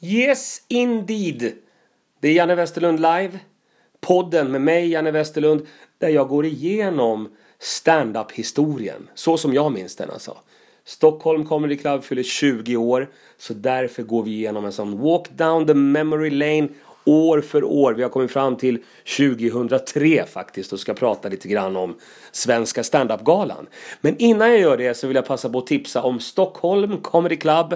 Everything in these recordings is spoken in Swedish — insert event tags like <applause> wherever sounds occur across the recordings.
Yes, indeed! Det är Janne Westerlund live. Podden med mig, Janne Westerlund, där jag går igenom stand-up-historien. Så som jag minns den alltså. Stockholm Comedy Club fyller 20 år. Så därför går vi igenom en sån walk down the memory lane år för år. Vi har kommit fram till 2003 faktiskt och ska prata lite grann om Svenska standup-galan. Men innan jag gör det så vill jag passa på att tipsa om Stockholm Comedy Club.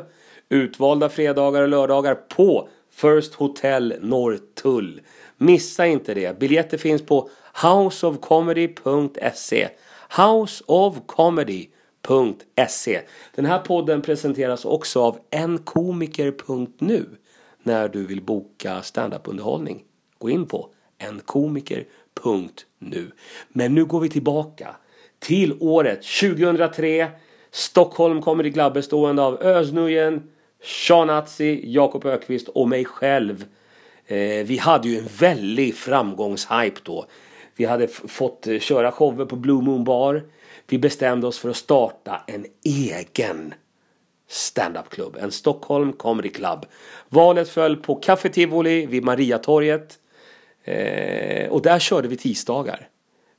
Utvalda fredagar och lördagar på First Hotel Norrtull. Missa inte det. Biljetter finns på houseofcomedy.se houseofcomedy.se Den här podden presenteras också av enkomiker.nu när du vill boka standup-underhållning. Gå in på enkomiker.nu. Men nu går vi tillbaka till året 2003. Stockholm Comedy Club bestående av Öznujen, Sean Atzi, Jakob Ökvist och mig själv. Eh, vi hade ju en väldig framgångshype då. Vi hade fått eh, köra shower på Blue Moon Bar. Vi bestämde oss för att starta en egen standupklubb. En Stockholm Comedy Club. Valet föll på Café Tivoli vid Mariatorget. Eh, och där körde vi tisdagar.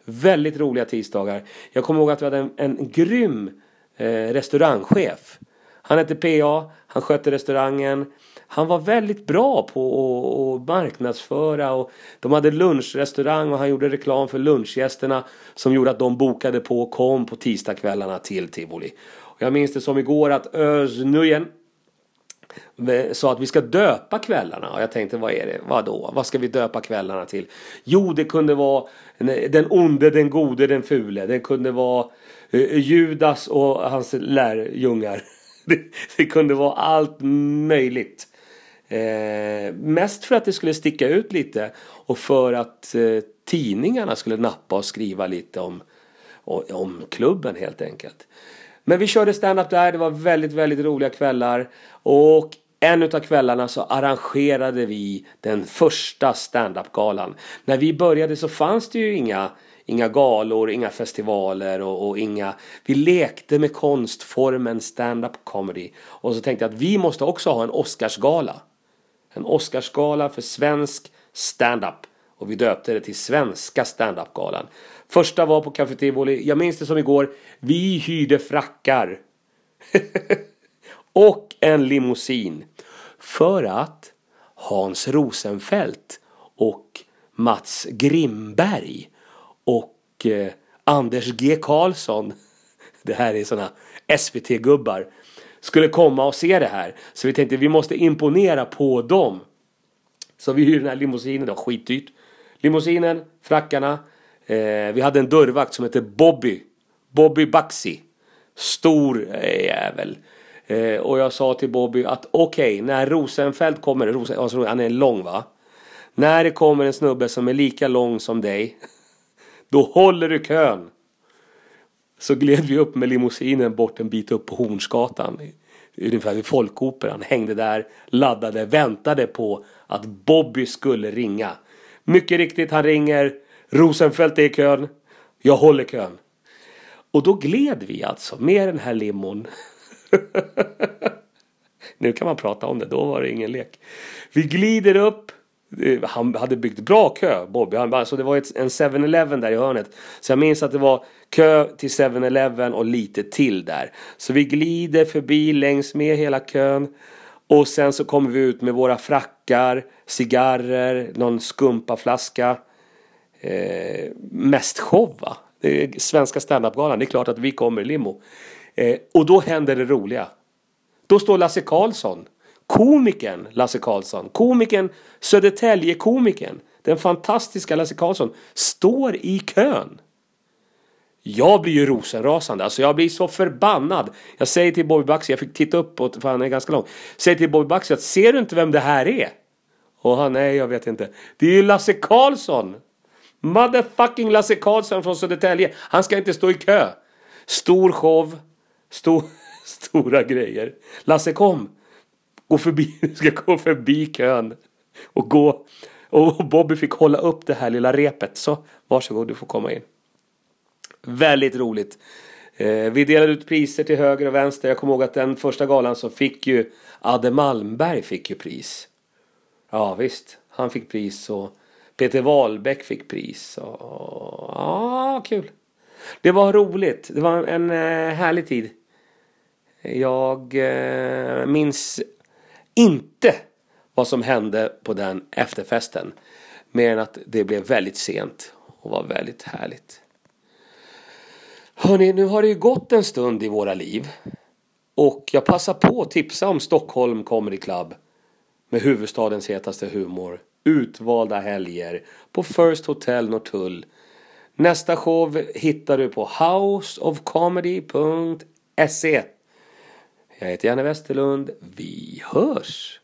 Väldigt roliga tisdagar. Jag kommer ihåg att vi hade en, en grym Eh, restaurangchef. Han hette PA, han skötte restaurangen. Han var väldigt bra på att marknadsföra och de hade lunchrestaurang och han gjorde reklam för lunchgästerna som gjorde att de bokade på och kom på tisdagskvällarna till Tivoli. Och jag minns det som igår att Öznujen sa att vi ska döpa kvällarna och jag tänkte vad är det, vad då, vad ska vi döpa kvällarna till? Jo, det kunde vara den onde, den gode, den fule. Det kunde vara eh, Judas och hans lärjungar. <laughs> Det, det kunde vara allt möjligt. Eh, mest för att det skulle sticka ut lite och för att eh, tidningarna skulle nappa och skriva lite om, om klubben helt enkelt. Men vi körde stand-up där, det var väldigt, väldigt roliga kvällar. Och en av kvällarna så arrangerade vi den första stand-up-galan. När vi började så fanns det ju inga, inga galor, inga festivaler och, och inga... Vi lekte med konstformen stand-up comedy. Och så tänkte jag att vi måste också ha en Oscarsgala. En Oscarsgala för svensk stand-up. Och vi döpte det till Svenska standup-galan. Första var på Café Tivoli. Jag minns det som igår. Vi hyrde frackar. <laughs> och en limousin. För att Hans Rosenfeldt och Mats Grimberg och eh, Anders G Karlsson. <laughs> Det här är sådana SVT-gubbar. Skulle komma och se det här. Så vi tänkte vi måste imponera på dem. Så vi hyrde den här limousinen. Det var skitdyrt. Limousinen, frackarna. Eh, vi hade en dörrvakt som hette Bobby. Bobby Baxi. Stor eh, jävel. Eh, och jag sa till Bobby att okej, okay, när Rosenfeldt kommer, Rosen, alltså, han är lång va? När det kommer en snubbe som är lika lång som dig, <laughs> då håller du kön. Så gled vi upp med limousinen bort en bit upp på Hornsgatan. Ungefär vid Folkoperan. Hängde där, laddade, väntade på att Bobby skulle ringa. Mycket riktigt, han ringer. Rosenfeldt är i kön. Jag håller kön. Och då gled vi alltså med den här limon. <laughs> nu kan man prata om det, då var det ingen lek. Vi glider upp. Eh, han hade byggt bra kö, Bobby. Han, alltså det var ett, en 7-Eleven där i hörnet. Så jag minns att det var kö till 7-Eleven och lite till där. Så vi glider förbi längs med hela kön. Och sen så kommer vi ut med våra frackar, cigarrer, någon skumpaflaska. Eh, mest show va? Det är svenska standupgalan. Det är klart att vi kommer i limo. Eh, och då händer det roliga. Då står Lasse Karlsson. Komikern Lasse Karlsson. Komikern Södertälje-komikern. Den fantastiska Lasse Karlsson. Står i kön. Jag blir ju rosenrasande. Alltså jag blir så förbannad. Jag säger till Bobby Baxi, jag fick titta uppåt för han är ganska lång. Säger till Bobby Baxi att ser du inte vem det här är? Och han, nej jag vet inte. Det är ju Lasse Karlsson. Motherfucking Lasse Karlsson från Södertälje. Han ska inte stå i kö. Stor show. Stor, <laughs> stora grejer. Lasse kom. Gå förbi, <laughs> ska gå förbi kön. Och gå. Och Bobby fick hålla upp det här lilla repet. Så varsågod du får komma in. Väldigt roligt. Eh, vi delade ut priser till höger och vänster. Jag kommer ihåg att den första galan så fick ju Adde Malmberg fick ju pris. Ja visst, han fick pris och Peter Wahlbeck fick pris. Och, ja, kul. Det var roligt. Det var en eh, härlig tid. Jag eh, minns inte vad som hände på den efterfesten. Mer än att det blev väldigt sent och var väldigt härligt. Hörni, nu har det ju gått en stund i våra liv. Och jag passar på att tipsa om Stockholm Comedy Club. Med huvudstadens hetaste humor. Utvalda helger på First Hotel Norrtull. Nästa show hittar du på houseofcomedy.se. Jag heter Janne Westerlund. Vi hörs!